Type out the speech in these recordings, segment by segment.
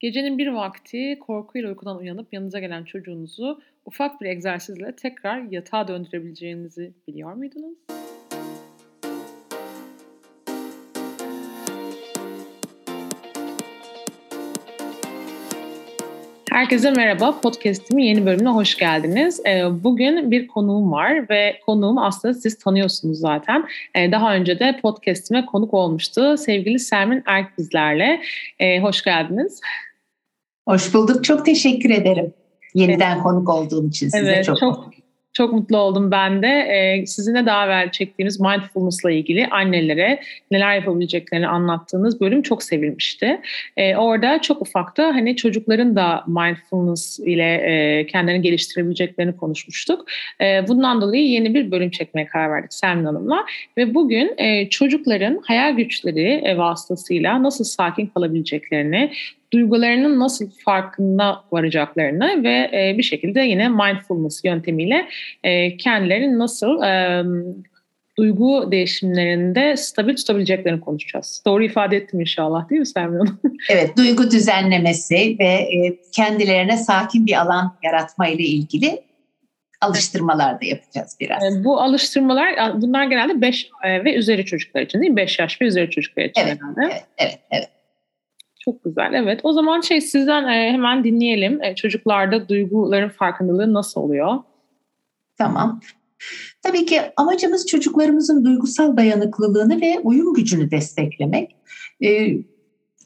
Gecenin bir vakti korkuyla uykudan uyanıp yanınıza gelen çocuğunuzu ufak bir egzersizle tekrar yatağa döndürebileceğinizi biliyor muydunuz? Herkese merhaba. Podcast'imin yeni bölümüne hoş geldiniz. Ee, bugün bir konuğum var ve konuğum aslında siz tanıyorsunuz zaten. Ee, daha önce de podcast'ime konuk olmuştu. Sevgili Sermin Erk bizlerle. Ee, hoş geldiniz. Hoş bulduk. Çok teşekkür ederim. Yeniden evet. konuk olduğum için size evet, çok, çok çok mutlu oldum ben de. Ee, sizinle daha evvel çektiğimiz mindfulness'la ilgili annelere neler yapabileceklerini anlattığınız bölüm çok sevilmişti. Ee, orada çok ufakta hani çocukların da mindfulness ile e, kendilerini geliştirebileceklerini konuşmuştuk. E, bundan dolayı yeni bir bölüm çekmeye karar verdik Selmin Hanım'la. Ve bugün e, çocukların hayal güçleri e, vasıtasıyla nasıl sakin kalabileceklerini, duygularının nasıl farkında varacaklarını ve e, bir şekilde yine mindfulness yöntemiyle e, kendilerini nasıl e, duygu değişimlerinde stabil tutabileceklerini konuşacağız. Doğru ifade ettim inşallah değil mi Hanım? Evet, duygu düzenlemesi ve e, kendilerine sakin bir alan yaratma ile ilgili alıştırmalar da yapacağız biraz. E, bu alıştırmalar bunlar genelde 5 e, ve üzeri çocuklar için değil mi? 5 yaş ve üzeri çocuklar için evet, herhalde. Evet, evet, evet. Çok güzel. Evet. O zaman şey sizden e, hemen dinleyelim. E, çocuklarda duyguların farkındalığı nasıl oluyor? Tamam. Tabii ki amacımız çocuklarımızın duygusal dayanıklılığını ve uyum gücünü desteklemek. E,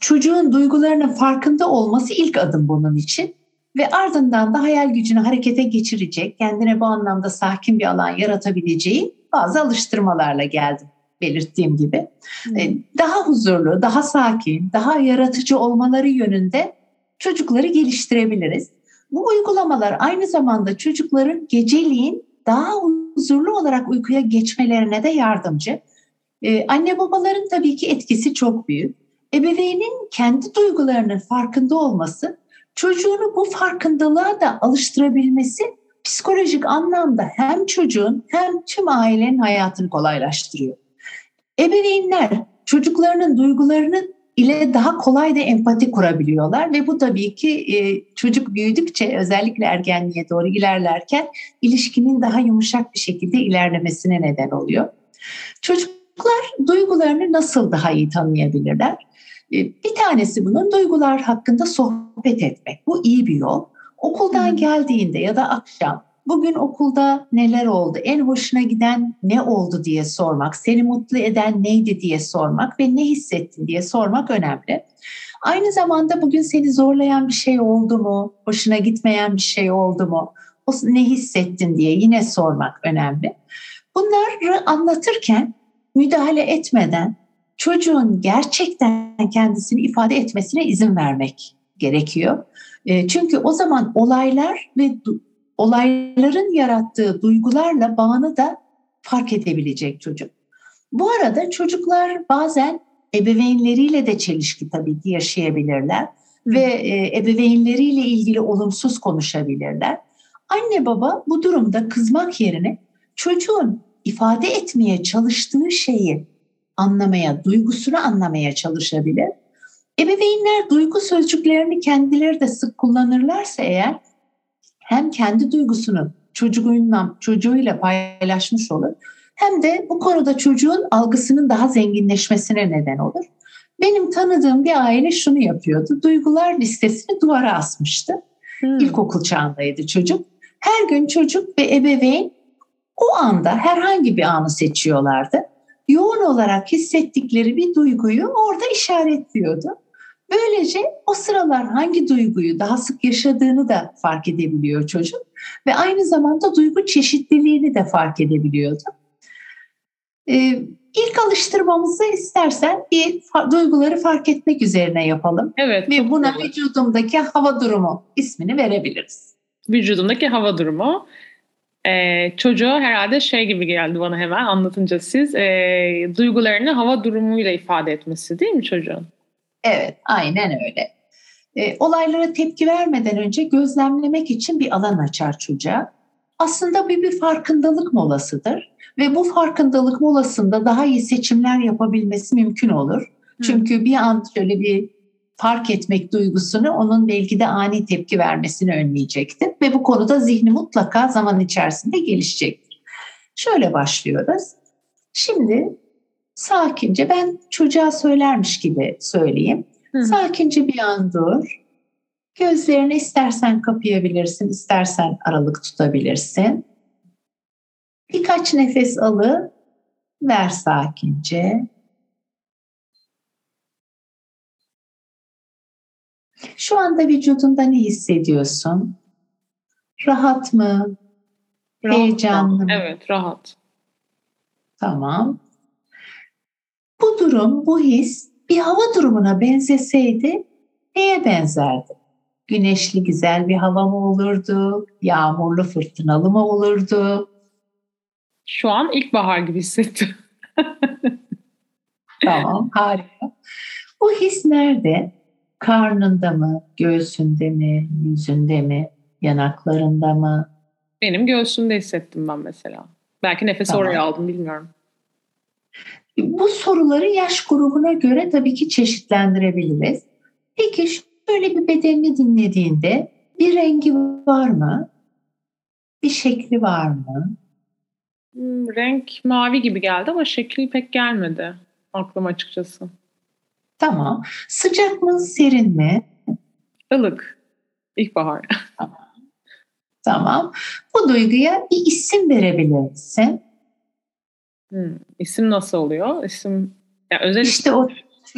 çocuğun duygularının farkında olması ilk adım bunun için. Ve ardından da hayal gücünü harekete geçirecek, kendine bu anlamda sakin bir alan yaratabileceği bazı alıştırmalarla geldim belirttiğim gibi daha huzurlu, daha sakin, daha yaratıcı olmaları yönünde çocukları geliştirebiliriz. Bu uygulamalar aynı zamanda çocukların geceliğin daha huzurlu olarak uykuya geçmelerine de yardımcı. Ee, anne babaların tabii ki etkisi çok büyük. Ebeveynin kendi duygularının farkında olması, çocuğunu bu farkındalığa da alıştırabilmesi psikolojik anlamda hem çocuğun hem tüm ailenin hayatını kolaylaştırıyor. Ebeveynler çocuklarının duygularını ile daha kolay da empati kurabiliyorlar ve bu tabii ki e, çocuk büyüdükçe özellikle ergenliğe doğru ilerlerken ilişkinin daha yumuşak bir şekilde ilerlemesine neden oluyor. Çocuklar duygularını nasıl daha iyi tanıyabilirler? E, bir tanesi bunun duygular hakkında sohbet etmek. Bu iyi bir yol. Okuldan geldiğinde ya da akşam Bugün okulda neler oldu? En hoşuna giden ne oldu diye sormak, seni mutlu eden neydi diye sormak ve ne hissettin diye sormak önemli. Aynı zamanda bugün seni zorlayan bir şey oldu mu? Hoşuna gitmeyen bir şey oldu mu? O ne hissettin diye yine sormak önemli. Bunları anlatırken müdahale etmeden çocuğun gerçekten kendisini ifade etmesine izin vermek gerekiyor. Çünkü o zaman olaylar ve olayların yarattığı duygularla bağını da fark edebilecek çocuk. Bu arada çocuklar bazen ebeveynleriyle de çelişki tabii ki yaşayabilirler ve e, ebeveynleriyle ilgili olumsuz konuşabilirler. Anne baba bu durumda kızmak yerine çocuğun ifade etmeye çalıştığı şeyi anlamaya, duygusunu anlamaya çalışabilir. Ebeveynler duygu sözcüklerini kendileri de sık kullanırlarsa eğer hem kendi duygusunu çocuğuyla, çocuğuyla paylaşmış olur hem de bu konuda çocuğun algısının daha zenginleşmesine neden olur. Benim tanıdığım bir aile şunu yapıyordu. Duygular listesini duvara asmıştı. Hmm. İlkokul çağındaydı çocuk. Her gün çocuk ve ebeveyn o anda herhangi bir anı seçiyorlardı. Yoğun olarak hissettikleri bir duyguyu orada işaretliyordu. Böylece o sıralar hangi duyguyu daha sık yaşadığını da fark edebiliyor çocuk ve aynı zamanda duygu çeşitliliğini de fark edebiliyordu. Ee, ilk alıştırmamızı istersen bir duyguları fark etmek üzerine yapalım. Evet. Ve buna olur. vücudumdaki hava durumu ismini verebiliriz. Vücudumdaki hava durumu. Ee, çocuğa herhalde şey gibi geldi bana hemen anlatınca siz e, duygularını hava durumuyla ifade etmesi değil mi çocuğun? Evet, aynen öyle. E, olaylara tepki vermeden önce gözlemlemek için bir alan açar çocuğa. Aslında bir, bir farkındalık molasıdır ve bu farkındalık molasında daha iyi seçimler yapabilmesi mümkün olur. Çünkü bir an şöyle bir fark etmek duygusunu onun belki de ani tepki vermesini önleyecektir. Ve bu konuda zihni mutlaka zaman içerisinde gelişecektir. Şöyle başlıyoruz. Şimdi sakince ben çocuğa söylermiş gibi söyleyeyim. Hı. Sakince bir an dur. Gözlerini istersen kapayabilirsin, istersen aralık tutabilirsin. Birkaç nefes alı ver sakince. Şu anda vücudunda ne hissediyorsun? Rahat mı? Rahat Heyecanlı mı? Evet, rahat. Tamam. Bu durum, bu his bir hava durumuna benzeseydi neye benzerdi? Güneşli güzel bir hava mı olurdu? Yağmurlu fırtınalı mı olurdu? Şu an ilkbahar gibi hissettim. tamam, harika. Bu his nerede? Karnında mı, göğsünde mi, yüzünde mi, yanaklarında mı? Benim göğsümde hissettim ben mesela. Belki nefesi tamam. oraya aldım bilmiyorum. Bu soruları yaş grubuna göre tabii ki çeşitlendirebiliriz. Peki şöyle bir bedenini dinlediğinde bir rengi var mı? Bir şekli var mı? Hmm, renk mavi gibi geldi ama şekil pek gelmedi aklıma açıkçası. Tamam. Sıcak mı, serin mi? Ilık. İlkbahar. Tamam. Tamam. Bu duyguya bir isim verebilir misin? Hmm. İsim nasıl oluyor? İsim yani özel İşte o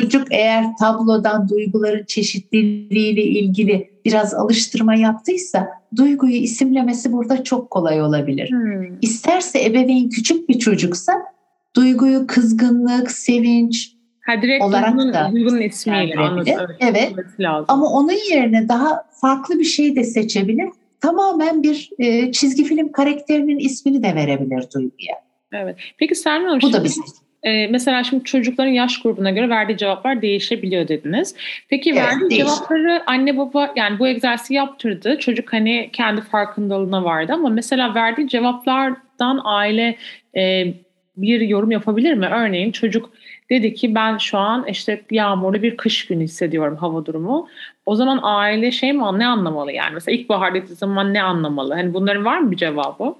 çocuk eğer tablodan duyguların çeşitliliğiyle ilgili biraz alıştırma yaptıysa duyguyu isimlemesi burada çok kolay olabilir. Hmm. İsterse ebeveyn küçük bir çocuksa duyguyu kızgınlık, sevinç, ha, direkt olarak duygunun, da duygunun ismiyle anladım. Evet. Lazım. Ama onun yerine daha farklı bir şey de seçebilir. Tamamen bir e, çizgi film karakterinin ismini de verebilir duyguya. Evet. Peki Sermin Hanım, Bu da bir e, mesela şimdi çocukların yaş grubuna göre verdiği cevaplar değişebiliyor dediniz. Peki evet, verdiği değişir. cevapları anne baba yani bu egzersizi yaptırdı. Çocuk hani kendi farkındalığına vardı ama mesela verdiği cevaplardan aile e, bir yorum yapabilir mi? Örneğin çocuk dedi ki ben şu an işte yağmurlu bir kış günü hissediyorum hava durumu. O zaman aile şey mi ne anlamalı yani? Mesela ilkbahar dediği zaman ne anlamalı? Hani bunların var mı bir cevabı?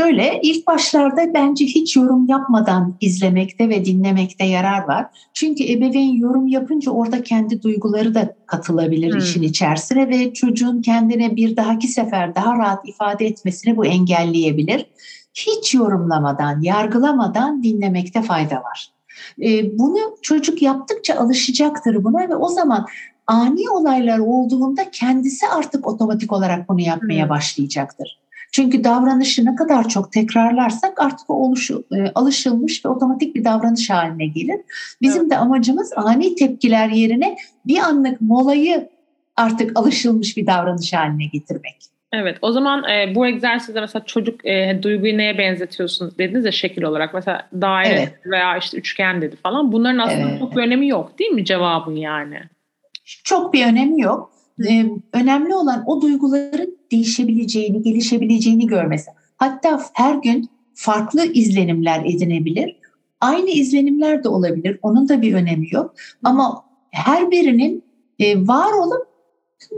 Şöyle ilk başlarda bence hiç yorum yapmadan izlemekte ve dinlemekte yarar var. Çünkü ebeveyn yorum yapınca orada kendi duyguları da katılabilir hmm. işin içerisine ve çocuğun kendine bir dahaki sefer daha rahat ifade etmesini bu engelleyebilir. Hiç yorumlamadan, yargılamadan dinlemekte fayda var. Bunu çocuk yaptıkça alışacaktır buna ve o zaman ani olaylar olduğunda kendisi artık otomatik olarak bunu yapmaya hmm. başlayacaktır. Çünkü davranışı ne kadar çok tekrarlarsak artık o oluşu, e, alışılmış ve otomatik bir davranış haline gelir. Bizim evet. de amacımız ani tepkiler yerine bir anlık molayı artık alışılmış bir davranış haline getirmek. Evet o zaman e, bu egzersizde mesela çocuk e, duyguyu neye benzetiyorsun dediniz ya şekil olarak mesela daire evet. veya işte üçgen dedi falan bunların aslında evet. çok bir önemi yok değil mi cevabın yani? Çok bir önemi yok. Ee, önemli olan o duyguların değişebileceğini, gelişebileceğini görmesi. Hatta her gün farklı izlenimler edinebilir. Aynı izlenimler de olabilir. Onun da bir önemi yok. Ama her birinin e, var olup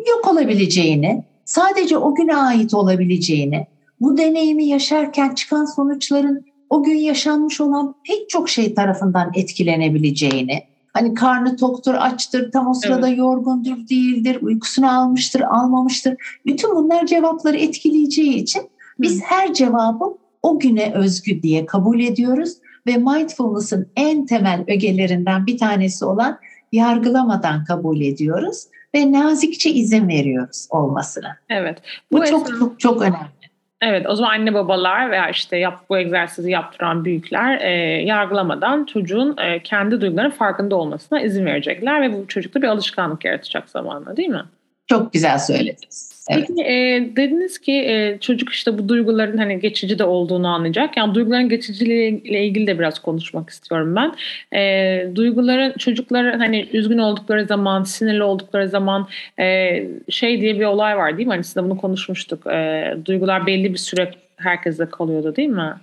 yok olabileceğini, sadece o güne ait olabileceğini, bu deneyimi yaşarken çıkan sonuçların o gün yaşanmış olan pek çok şey tarafından etkilenebileceğini, Hani karnı toktur, açtır, tam o sırada evet. yorgundur, değildir, uykusunu almıştır, almamıştır. Bütün bunlar cevapları etkileyeceği için biz Hı. her cevabı o güne özgü diye kabul ediyoruz ve mindfulness'ın en temel ögelerinden bir tanesi olan yargılamadan kabul ediyoruz ve nazikçe izin veriyoruz olmasına. Evet. Bu, bu çok çok çok önemli. Evet o zaman anne babalar veya işte yap, bu egzersizi yaptıran büyükler e, yargılamadan çocuğun e, kendi duygularının farkında olmasına izin verecekler ve bu çocukta bir alışkanlık yaratacak zamanla değil mi? Çok güzel söylediniz. Evet. Peki e, dediniz ki e, çocuk işte bu duyguların hani geçici de olduğunu anlayacak. Yani duyguların geçiciliğiyle ilgili de biraz konuşmak istiyorum ben. E, duyguların çocukların hani üzgün oldukları zaman, sinirli oldukları zaman e, şey diye bir olay var değil mi? Hani sizinle bunu konuşmuştuk. E, duygular belli bir süre herkeste kalıyordu değil mi?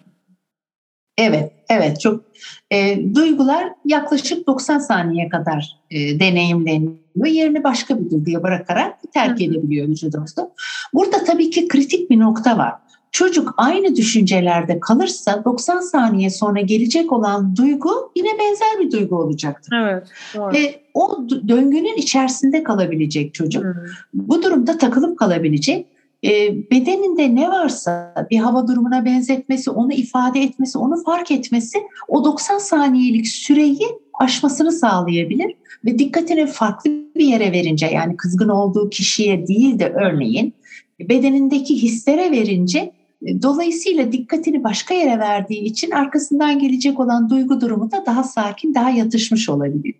Evet, evet çok e, duygular yaklaşık 90 saniye kadar e, deneyimleniyor. Yerini başka bir duyguya bırakarak terk edebiliyor vücudumuzda. Burada tabii ki kritik bir nokta var. Çocuk aynı düşüncelerde kalırsa 90 saniye sonra gelecek olan duygu yine benzer bir duygu olacaktır. Evet. Doğru. Ve o döngünün içerisinde kalabilecek çocuk. Hı. Bu durumda takılıp kalabilecek bedeninde ne varsa bir hava durumuna benzetmesi, onu ifade etmesi, onu fark etmesi o 90 saniyelik süreyi aşmasını sağlayabilir ve dikkatini farklı bir yere verince yani kızgın olduğu kişiye değil de örneğin bedenindeki hislere verince dolayısıyla dikkatini başka yere verdiği için arkasından gelecek olan duygu durumu da daha sakin, daha yatışmış olabilir.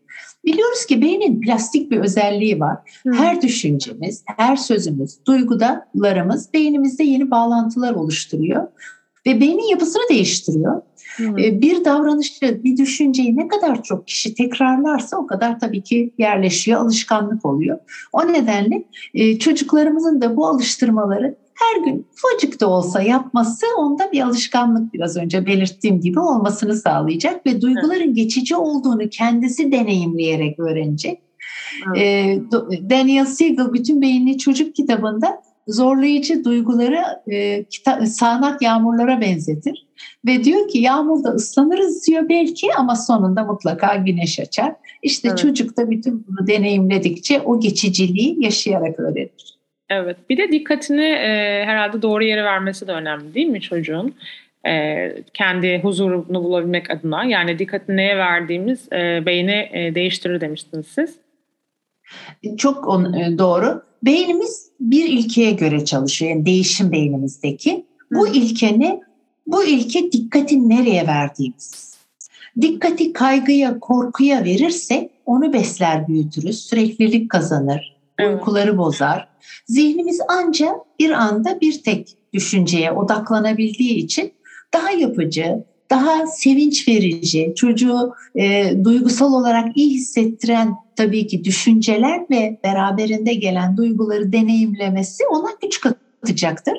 Biliyoruz ki beynin plastik bir özelliği var. Hmm. Her düşüncemiz, her sözümüz, duygularımız beynimizde yeni bağlantılar oluşturuyor ve beynin yapısını değiştiriyor. Hmm. Bir davranışı, bir düşünceyi ne kadar çok kişi tekrarlarsa o kadar tabii ki yerleşiyor, alışkanlık oluyor. O nedenle e, çocuklarımızın da bu alıştırmaları her gün ufacık da olsa yapması onda bir alışkanlık biraz önce belirttiğim gibi olmasını sağlayacak ve duyguların geçici olduğunu kendisi deneyimleyerek öğrenecek. Evet. Daniel Siegel bütün beyinli çocuk kitabında zorlayıcı duyguları e, kita- sağanak yağmurlara benzetir. Ve diyor ki yağmurda ıslanırız diyor belki ama sonunda mutlaka güneş açar. İşte evet. çocuk da bütün bunu deneyimledikçe o geçiciliği yaşayarak öğrenir. Evet. Bir de dikkatini e, herhalde doğru yere vermesi de önemli değil mi çocuğun? E, kendi huzurunu bulabilmek adına. Yani dikkatini neye verdiğimiz e, beyni e, değiştirir demiştiniz siz. Çok on, e, doğru. Beynimiz bir ilkeye göre çalışıyor. Yani değişim beynimizdeki. Bu ilke ne? Bu ilke dikkati nereye verdiğimiz. Dikkati kaygıya, korkuya verirsek onu besler büyütürüz. Süreklilik kazanır. Uykuları bozar. Zihnimiz ancak bir anda bir tek düşünceye odaklanabildiği için daha yapıcı, daha sevinç verici, çocuğu e, duygusal olarak iyi hissettiren tabii ki düşünceler ve beraberinde gelen duyguları deneyimlemesi ona güç katacaktır.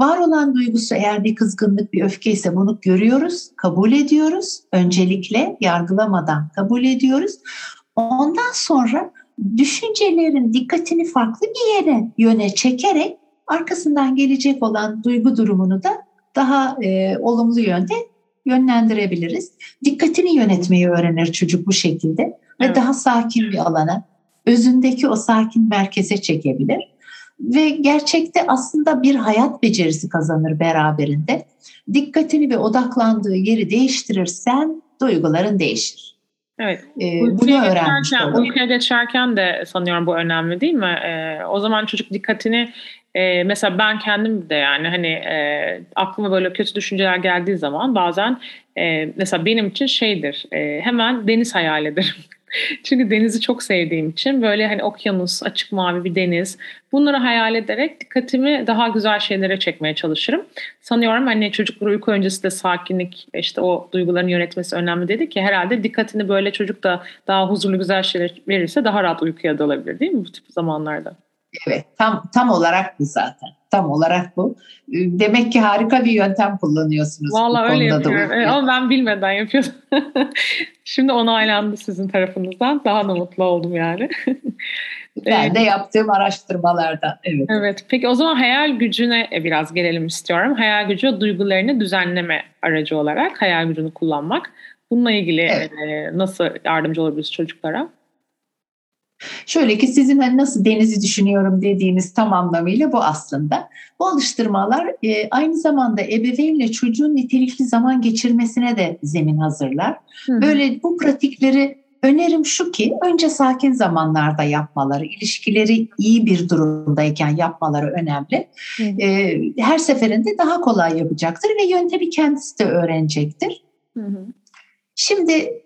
Var olan duygusu eğer bir kızgınlık, bir öfke ise bunu görüyoruz, kabul ediyoruz. Öncelikle yargılamadan kabul ediyoruz. Ondan sonra düşüncelerin dikkatini farklı bir yere yöne çekerek arkasından gelecek olan duygu durumunu da daha e, olumlu yönde yönlendirebiliriz. Dikkatini yönetmeyi öğrenir çocuk bu şekilde ve evet. daha sakin bir alana, özündeki o sakin merkeze çekebilir. Ve gerçekte aslında bir hayat becerisi kazanır beraberinde. Dikkatini ve odaklandığı yeri değiştirirsen duyguların değişir. Evet. Ee, uykuya, geçerken, uykuya geçerken de sanıyorum bu önemli değil mi? Ee, o zaman çocuk dikkatini e, mesela ben kendim de yani hani e, aklıma böyle kötü düşünceler geldiği zaman bazen e, mesela benim için şeydir e, hemen deniz hayal ederim. Çünkü denizi çok sevdiğim için böyle hani okyanus, açık mavi bir deniz bunları hayal ederek dikkatimi daha güzel şeylere çekmeye çalışırım. Sanıyorum hani çocuklar uyku öncesi de sakinlik işte o duyguların yönetmesi önemli dedi ki herhalde dikkatini böyle çocuk da daha huzurlu güzel şeyler verirse daha rahat uykuya dalabilir değil mi bu tip zamanlarda? Evet tam tam olarak bu zaten. Tam olarak bu. Demek ki harika bir yöntem kullanıyorsunuz. Valla öyle yapıyorum. Evet, ama ben bilmeden yapıyordum. Şimdi onaylandı sizin tarafınızdan. Daha da mutlu oldum yani. ben de yaptığım araştırmalarda. Evet. Evet. Peki o zaman hayal gücüne biraz gelelim istiyorum. Hayal gücü duygularını düzenleme aracı olarak hayal gücünü kullanmak. Bununla ilgili evet. nasıl yardımcı olabiliriz çocuklara? Şöyle ki sizin hani nasıl denizi düşünüyorum dediğiniz tam anlamıyla bu aslında. Bu alıştırmalar e, aynı zamanda ebeveynle çocuğun nitelikli zaman geçirmesine de zemin hazırlar. Hı. Böyle bu pratikleri önerim şu ki önce sakin zamanlarda yapmaları, ilişkileri iyi bir durumdayken yapmaları önemli. E, her seferinde daha kolay yapacaktır ve yöntemi kendisi de öğrenecektir. Hı hı. Şimdi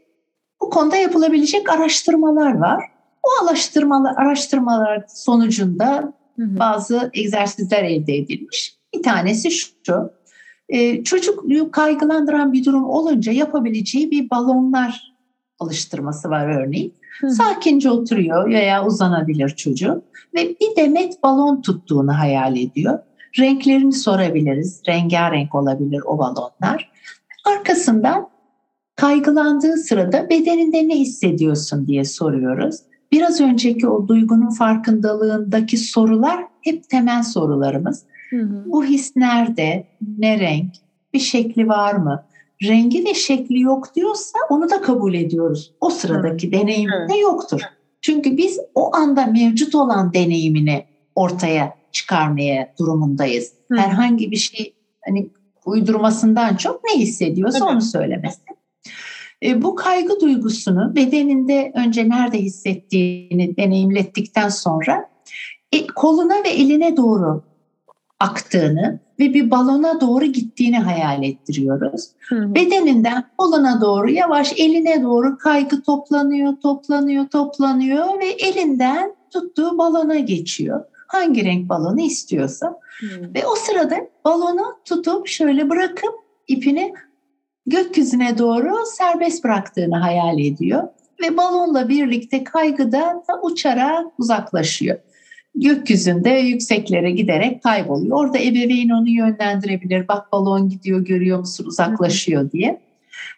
bu konuda yapılabilecek araştırmalar var. Bu araştırmalar, araştırmalar sonucunda bazı egzersizler elde edilmiş. Bir tanesi şu, e, çocuk kaygılandıran bir durum olunca yapabileceği bir balonlar alıştırması var örneğin. Hı. Sakince oturuyor veya uzanabilir çocuk ve bir demet balon tuttuğunu hayal ediyor. Renklerini sorabiliriz. Rengarenk olabilir o balonlar. Arkasından kaygılandığı sırada bedeninde ne hissediyorsun diye soruyoruz. Biraz önceki o duygunun farkındalığındaki sorular hep temel sorularımız. Hı hı. Bu his nerede? Ne renk? Bir şekli var mı? Rengi ve şekli yok diyorsa onu da kabul ediyoruz. O sıradaki deneyimde yoktur. Çünkü biz o anda mevcut olan deneyimini ortaya çıkarmaya durumundayız. Hı. Herhangi bir şey hani uydurmasından çok ne hissediyorsa evet. onu söylemesi. E, bu kaygı duygusunu bedeninde önce nerede hissettiğini deneyimlettikten sonra e, koluna ve eline doğru aktığını ve bir balona doğru gittiğini hayal ettiriyoruz. Hı. Bedeninden koluna doğru yavaş eline doğru kaygı toplanıyor, toplanıyor, toplanıyor ve elinden tuttuğu balona geçiyor. Hangi renk balonu istiyorsa. Hı. Ve o sırada balonu tutup şöyle bırakıp ipini gökyüzüne doğru serbest bıraktığını hayal ediyor ve balonla birlikte kaygıdan da uçarak uzaklaşıyor. Gökyüzünde yükseklere giderek kayboluyor. Orada ebeveyn onu yönlendirebilir. Bak balon gidiyor görüyor musun uzaklaşıyor diye.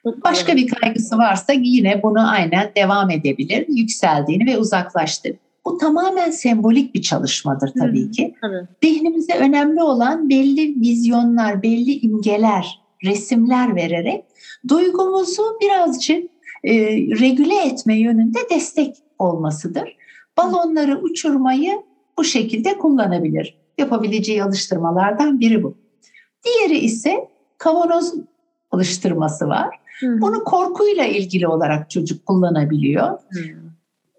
Başka bir kaygısı varsa yine bunu aynen devam edebilir. Yükseldiğini ve uzaklaştığını. Bu tamamen sembolik bir çalışmadır tabii ki. Zihnimize önemli olan belli vizyonlar, belli imgeler resimler vererek duygumuzu birazcık e, regüle etme yönünde destek olmasıdır. Balonları uçurmayı bu şekilde kullanabilir. Yapabileceği alıştırmalardan biri bu. Diğeri ise kavanoz alıştırması var. Hı. Bunu korkuyla ilgili olarak çocuk kullanabiliyor. Hı.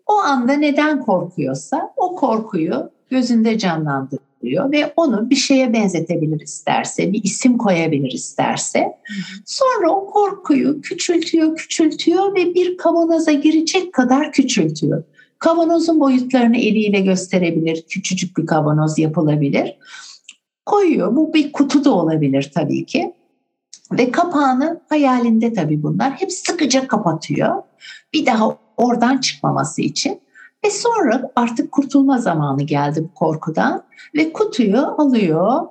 O anda neden korkuyorsa o korkuyu gözünde canlandırıyor oluyor ve onu bir şeye benzetebilir isterse, bir isim koyabilir isterse. Sonra o korkuyu küçültüyor, küçültüyor ve bir kavanoza girecek kadar küçültüyor. Kavanozun boyutlarını eliyle gösterebilir, küçücük bir kavanoz yapılabilir. Koyuyor, bu bir kutu da olabilir tabii ki. Ve kapağını hayalinde tabii bunlar hep sıkıca kapatıyor. Bir daha oradan çıkmaması için. Ve sonra artık kurtulma zamanı geldi bu korkudan ve kutuyu alıyor.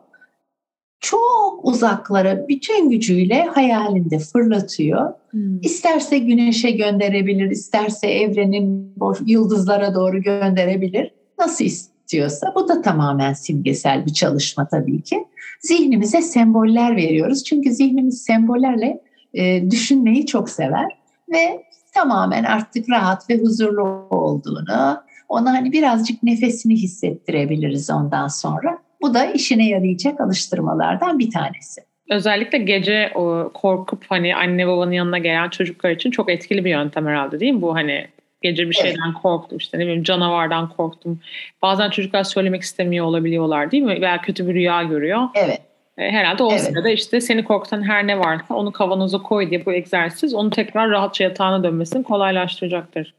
Çok uzaklara bütün gücüyle hayalinde fırlatıyor. Hmm. İsterse güneşe gönderebilir, isterse evrenin yıldızlara doğru gönderebilir. Nasıl istiyorsa. Bu da tamamen simgesel bir çalışma tabii ki. Zihnimize semboller veriyoruz. Çünkü zihnimiz sembollerle e, düşünmeyi çok sever ve tamamen artık rahat ve huzurlu olduğunu, ona hani birazcık nefesini hissettirebiliriz ondan sonra. Bu da işine yarayacak alıştırmalardan bir tanesi. Özellikle gece o korkup hani anne babanın yanına gelen çocuklar için çok etkili bir yöntem herhalde değil mi? Bu hani gece bir şeyden evet. korktum işte ne bileyim canavardan korktum. Bazen çocuklar söylemek istemiyor olabiliyorlar değil mi? Veya kötü bir rüya görüyor. Evet. E, herhalde o evet. sırada işte seni korkutan her ne varsa onu kavanoza koy diye bu egzersiz onu tekrar rahatça yatağına dönmesini kolaylaştıracaktır.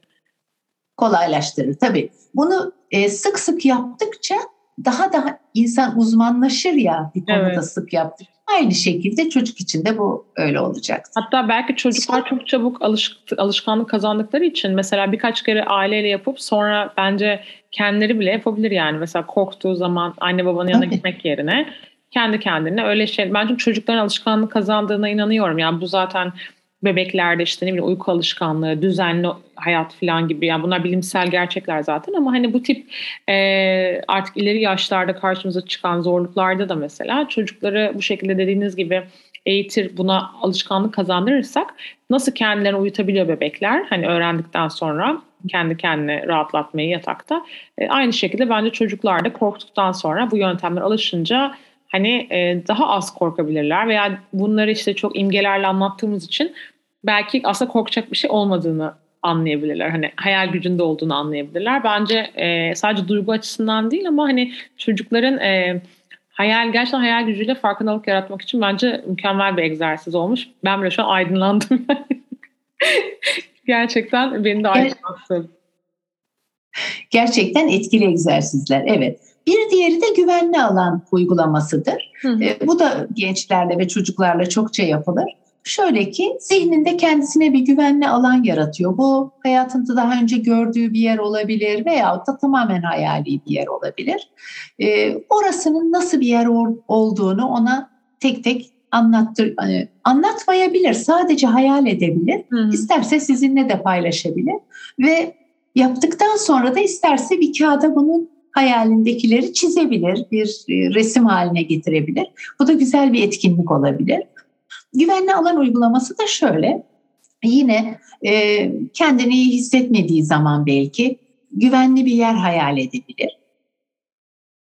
Kolaylaştırır tabii. Bunu e, sık sık yaptıkça daha da insan uzmanlaşır ya bir konuda evet. sık yaptık. Aynı şekilde çocuk için de bu öyle olacak. Hatta belki çocuklar çok çabuk alış, alışkanlık kazandıkları için mesela birkaç kere aileyle yapıp sonra bence kendileri bile yapabilir yani. Mesela korktuğu zaman anne babanın yanına Tabii. gitmek yerine kendi kendine öyle şey. Ben çünkü çocukların alışkanlık kazandığına inanıyorum. Yani bu zaten bebeklerde işte ne bileyim uyku alışkanlığı, düzenli hayat falan gibi yani bunlar bilimsel gerçekler zaten ama hani bu tip e, artık ileri yaşlarda karşımıza çıkan zorluklarda da mesela çocukları bu şekilde dediğiniz gibi eğitir buna alışkanlık kazandırırsak nasıl kendilerini uyutabiliyor bebekler hani öğrendikten sonra kendi kendine rahatlatmayı yatakta e, aynı şekilde bence çocuklar da korktuktan sonra bu yöntemler alışınca hani e, daha az korkabilirler veya bunları işte çok imgelerle anlattığımız için belki aslında korkacak bir şey olmadığını anlayabilirler. Hani hayal gücünde olduğunu anlayabilirler. Bence e, sadece duygu açısından değil ama hani çocukların e, hayal gerçekten hayal gücüyle farkındalık yaratmak için bence mükemmel bir egzersiz olmuş. Ben bile şu an aydınlandım. gerçekten beni de aydınlattı. Gerçekten etkili egzersizler. Evet. Bir diğeri de güvenli alan uygulamasıdır. Hı hı. E, bu da gençlerle ve çocuklarla çokça yapılır. Şöyle ki zihninde kendisine bir güvenli alan yaratıyor. Bu hayatında daha önce gördüğü bir yer olabilir veya da tamamen hayali bir yer olabilir. E, orasının nasıl bir yer olduğunu ona tek tek anlattır hani anlatmayabilir, sadece hayal edebilir. Hı hı. İsterse sizinle de paylaşabilir ve yaptıktan sonra da isterse bir kağıda bunun hayalindekileri çizebilir, bir e, resim haline getirebilir. Bu da güzel bir etkinlik olabilir. Güvenli alan uygulaması da şöyle. Yine e, kendini iyi hissetmediği zaman belki güvenli bir yer hayal edebilir.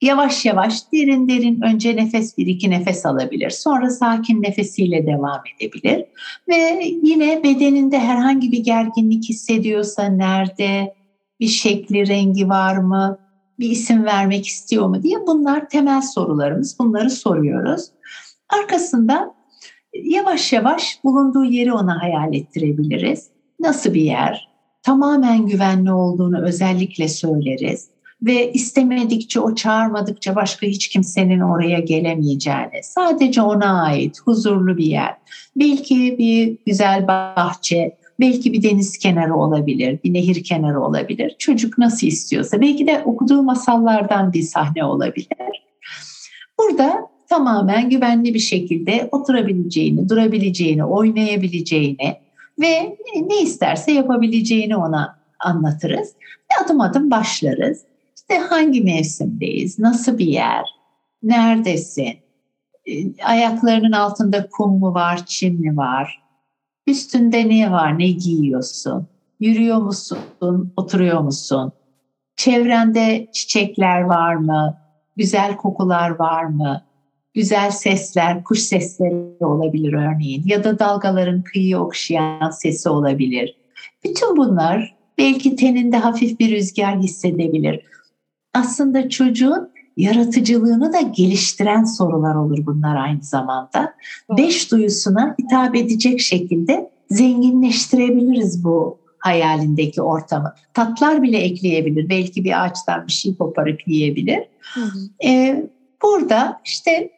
Yavaş yavaş derin derin önce nefes bir iki nefes alabilir. Sonra sakin nefesiyle devam edebilir. Ve yine bedeninde herhangi bir gerginlik hissediyorsa nerede, bir şekli, rengi var mı, bir isim vermek istiyor mu diye bunlar temel sorularımız. Bunları soruyoruz. Arkasında yavaş yavaş bulunduğu yeri ona hayal ettirebiliriz. Nasıl bir yer? Tamamen güvenli olduğunu özellikle söyleriz ve istemedikçe o çağırmadıkça başka hiç kimsenin oraya gelemeyeceğini, sadece ona ait huzurlu bir yer. Belki bir güzel bahçe, belki bir deniz kenarı olabilir, bir nehir kenarı olabilir. Çocuk nasıl istiyorsa, belki de okuduğu masallardan bir sahne olabilir. Burada tamamen güvenli bir şekilde oturabileceğini, durabileceğini, oynayabileceğini ve ne isterse yapabileceğini ona anlatırız. Ve adım adım başlarız. İşte hangi mevsimdeyiz, nasıl bir yer, neredesin, e, ayaklarının altında kum mu var, çim mi var, üstünde ne var, ne giyiyorsun, yürüyor musun, oturuyor musun, çevrende çiçekler var mı, güzel kokular var mı, güzel sesler, kuş sesleri olabilir örneğin ya da dalgaların kıyı okşayan sesi olabilir. Bütün bunlar belki teninde hafif bir rüzgar hissedebilir. Aslında çocuğun yaratıcılığını da geliştiren sorular olur bunlar aynı zamanda. Beş duyusuna hitap edecek şekilde zenginleştirebiliriz bu hayalindeki ortamı. Tatlar bile ekleyebilir. Belki bir ağaçtan bir şey koparıp yiyebilir. Hı hı. Ee, burada işte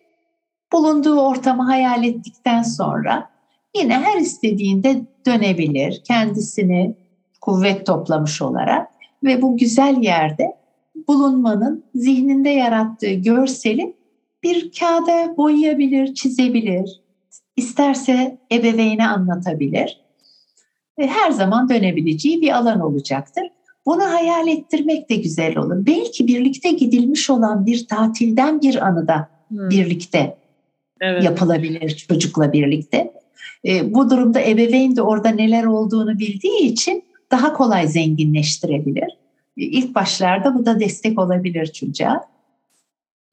bulunduğu ortamı hayal ettikten sonra yine her istediğinde dönebilir. Kendisini kuvvet toplamış olarak ve bu güzel yerde bulunmanın zihninde yarattığı görseli bir kağıda boyayabilir, çizebilir. İsterse ebeveyne anlatabilir. Ve her zaman dönebileceği bir alan olacaktır. Bunu hayal ettirmek de güzel olur. Belki birlikte gidilmiş olan bir tatilden bir anıda hmm. birlikte evet. yapılabilir çocukla birlikte. E, bu durumda ebeveyn de orada neler olduğunu bildiği için daha kolay zenginleştirebilir. E, ilk başlarda bu da destek olabilir çocuğa.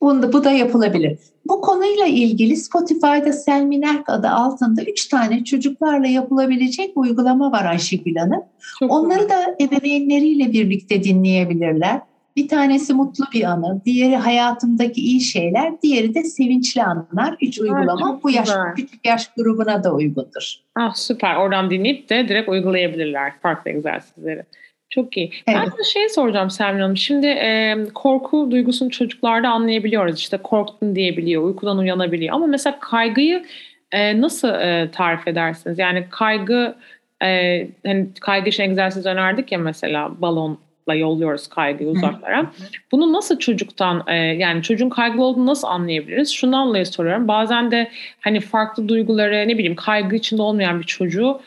Bunda, bu da yapılabilir. Bu konuyla ilgili Spotify'da Selmin Erk adı altında üç tane çocuklarla yapılabilecek uygulama var Ayşegül Hanım. Çok Onları güzel. da ebeveynleriyle birlikte dinleyebilirler. Bir tanesi mutlu bir anı, diğeri hayatımdaki iyi şeyler, diğeri de sevinçli anılar. Üç uygulama evet, bu yaş, küçük yaş grubuna da uygundur. Ah süper. Oradan dinleyip de direkt uygulayabilirler farklı egzersizleri. Çok iyi. Evet. Ben de şey soracağım Selmin Hanım. Şimdi e, korku duygusunu çocuklarda anlayabiliyoruz. İşte korktun diyebiliyor, uykudan uyanabiliyor. Ama mesela kaygıyı e, nasıl e, tarif edersiniz? Yani kaygı, e, hani kaygı için egzersiz önerdik ya mesela balon yolluyoruz kaygıyı uzaklara. Bunu nasıl çocuktan e, yani çocuğun kaygılı olduğunu nasıl anlayabiliriz? Şundan dolayı soruyorum. Bazen de hani farklı duyguları ne bileyim kaygı içinde olmayan bir çocuğu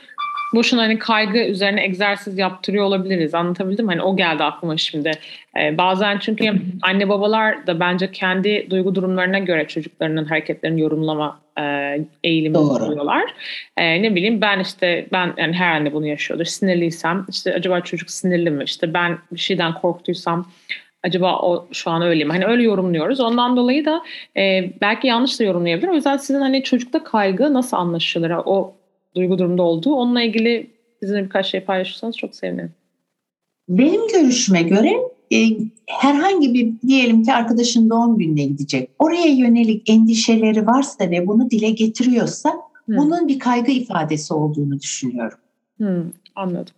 boşuna hani kaygı üzerine egzersiz yaptırıyor olabiliriz. Anlatabildim mi? Hani o geldi aklıma şimdi. Ee, bazen çünkü anne babalar da bence kendi duygu durumlarına göre çocuklarının hareketlerini yorumlama e, eğilimi oluyorlar. E, ne bileyim ben işte ben yani her anne bunu yaşıyordur. Sinirliysem işte acaba çocuk sinirli mi? İşte ben bir şeyden korktuysam acaba o şu an öyle mi? Hani öyle yorumluyoruz. Ondan dolayı da e, belki yanlış da yorumlayabilir. O yüzden sizin hani çocukta kaygı nasıl anlaşılır? O duygu durumda olduğu. Onunla ilgili bizimle birkaç şey paylaşırsanız çok sevinirim. Benim görüşüme göre e, herhangi bir diyelim ki arkadaşın doğum gününe gidecek. Oraya yönelik endişeleri varsa ve bunu dile getiriyorsa hmm. bunun bir kaygı ifadesi olduğunu düşünüyorum. Hmm, anladım.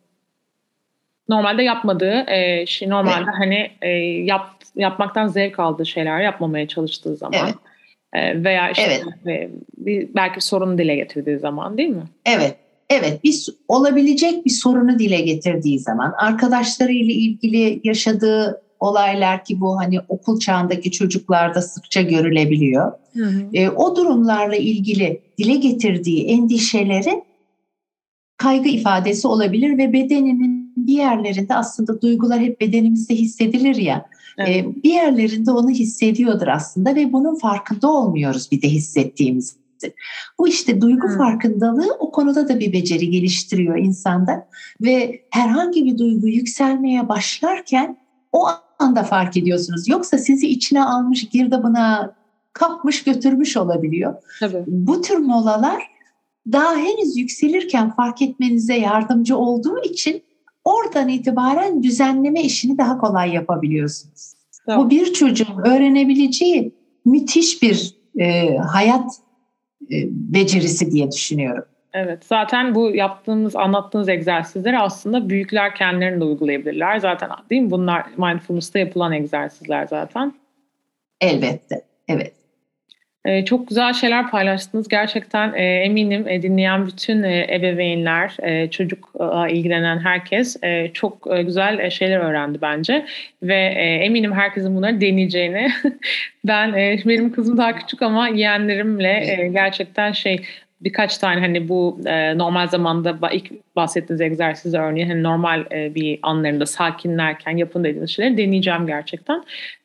Normalde yapmadığı e, şey normalde evet. hani e, yap, yapmaktan zevk aldığı şeyler yapmamaya çalıştığı zaman. Evet veya işte evet. bir, belki sorunu dile getirdiği zaman değil mi? Evet. Evet, bir olabilecek bir sorunu dile getirdiği zaman, arkadaşlarıyla ilgili yaşadığı olaylar ki bu hani okul çağındaki çocuklarda sıkça görülebiliyor. Hı hı. E, o durumlarla ilgili dile getirdiği endişeleri kaygı ifadesi olabilir ve bedeninin bir yerlerinde aslında duygular hep bedenimizde hissedilir ya. Evet. Bir yerlerinde onu hissediyordur aslında ve bunun farkında olmuyoruz bir de hissettiğimiz. Bu işte duygu hmm. farkındalığı o konuda da bir beceri geliştiriyor insanda ve herhangi bir duygu yükselmeye başlarken o anda fark ediyorsunuz. Yoksa sizi içine almış girdabına kapmış götürmüş olabiliyor. Tabii. Bu tür molalar daha henüz yükselirken fark etmenize yardımcı olduğu için oradan itibaren düzenleme işini daha kolay yapabiliyorsunuz. Tamam. Bu bir çocuğun öğrenebileceği müthiş bir e, hayat e, becerisi diye düşünüyorum. Evet zaten bu yaptığımız anlattığınız egzersizleri aslında büyükler kendilerini de uygulayabilirler. Zaten değil mi bunlar mindfulness'ta yapılan egzersizler zaten. Elbette evet. Ee, çok güzel şeyler paylaştınız. Gerçekten e, eminim e, dinleyen bütün e, ebeveynler, e, çocukla ilgilenen herkes e, çok güzel şeyler öğrendi bence. Ve eminim herkesin bunları deneyeceğini. ben benim kızım daha küçük ama yeğenlerimle gerçekten şey birkaç tane hani bu e, normal zamanda ilk bahsettiğiniz egzersiz örneği hani normal e, bir anlarında sakinlerken yapın dediğiniz şeyleri deneyeceğim gerçekten.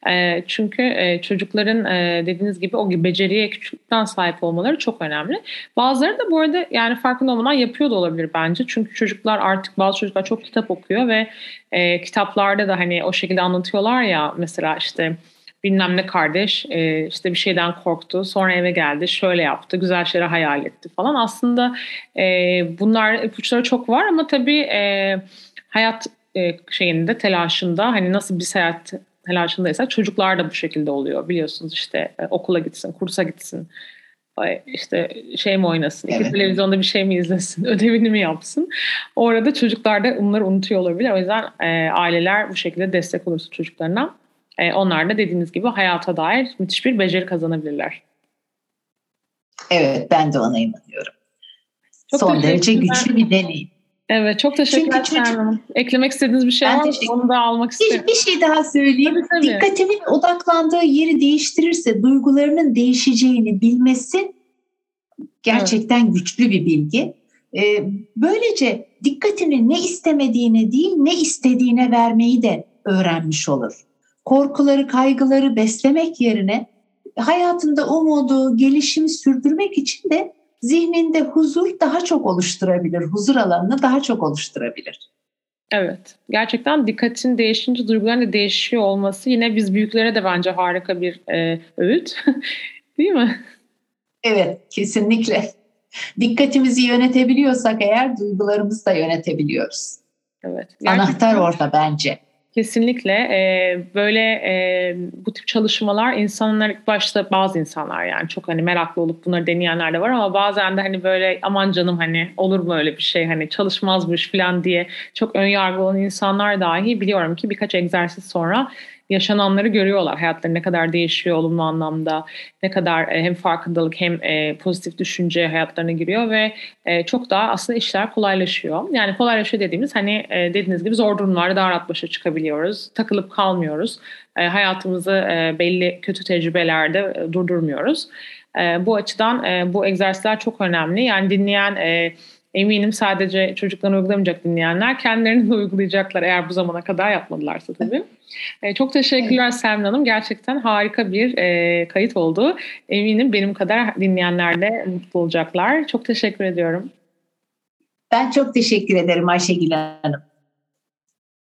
E, çünkü e, çocukların e, dediğiniz gibi o beceriye küçükten sahip olmaları çok önemli. Bazıları da bu arada yani farkında olmadan yapıyor da olabilir bence. Çünkü çocuklar artık bazı çocuklar çok kitap okuyor ve e, kitaplarda da hani o şekilde anlatıyorlar ya mesela işte bilmem ne kardeş e, işte bir şeyden korktu sonra eve geldi şöyle yaptı güzel şeyler hayal etti falan aslında e, bunlar ipuçları çok var ama tabii e, hayat e, şeyinde telaşında hani nasıl bir seyahat telaşındaysa çocuklar da bu şekilde oluyor biliyorsunuz işte e, okula gitsin kursa gitsin işte şey mi oynasın, evet. iki televizyonda bir şey mi izlesin, ödevini mi yapsın. Orada çocuklar da bunları unutuyor olabilir. O yüzden e, aileler bu şekilde destek olursa çocuklarına e, onlar da dediğiniz gibi hayata dair müthiş bir beceri kazanabilirler. Evet ben de ona inanıyorum. Çok Son derece güçlü bir deneyim. Evet çok teşekkürler çocuk, Eklemek istediğiniz bir şey var mı? Onu da almak isterim. Bir şey daha söyleyeyim. Tabii, tabii. Dikkatinin odaklandığı yeri değiştirirse duygularının değişeceğini bilmesi gerçekten evet. güçlü bir bilgi. Ee, böylece dikkatini ne istemediğine değil ne istediğine vermeyi de öğrenmiş olur korkuları, kaygıları beslemek yerine hayatında umudu, gelişimi sürdürmek için de zihninde huzur daha çok oluşturabilir. Huzur alanını daha çok oluşturabilir. Evet. Gerçekten dikkatin değişince duyguların da değişiyor olması yine biz büyüklere de bence harika bir e, öğüt. Değil mi? Evet, kesinlikle. Dikkatimizi yönetebiliyorsak eğer duygularımızı da yönetebiliyoruz. Evet. Gerçekten... Anahtar orada bence. Kesinlikle. E, böyle e, bu tip çalışmalar insanlar ilk başta bazı insanlar yani çok hani meraklı olup bunları deneyenler de var ama bazen de hani böyle aman canım hani olur mu öyle bir şey hani çalışmazmış falan diye çok ön yargılı olan insanlar dahi biliyorum ki birkaç egzersiz sonra yaşananları görüyorlar. Hayatları ne kadar değişiyor olumlu anlamda, ne kadar e, hem farkındalık hem e, pozitif düşünce hayatlarına giriyor ve e, çok daha aslında işler kolaylaşıyor. Yani kolaylaşıyor dediğimiz hani dediğiniz gibi zor durumlarda daha rahat başa çıkabiliyoruz. Takılıp kalmıyoruz. Hayatımızı belli kötü tecrübelerde durdurmuyoruz. Bu açıdan bu egzersizler çok önemli. Yani dinleyen eminim sadece çocuklarını uygulamayacak dinleyenler kendilerini de uygulayacaklar eğer bu zamana kadar yapmadılarsa tabii. E, çok teşekkürler. Selmin Hanım. Gerçekten harika bir e, kayıt oldu. Eminim benim kadar dinleyenler de mutlu olacaklar. Çok teşekkür ediyorum. Ben çok teşekkür ederim Ayşegül Hanım.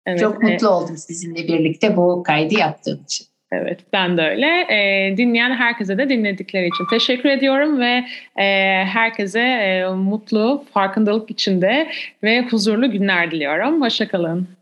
Evet, çok mutlu e, oldum sizinle birlikte bu kaydı yaptığım için. Evet ben de öyle. E, dinleyen herkese de dinledikleri için teşekkür ediyorum ve e, herkese e, mutlu, farkındalık içinde ve huzurlu günler diliyorum. Hoşçakalın.